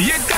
Y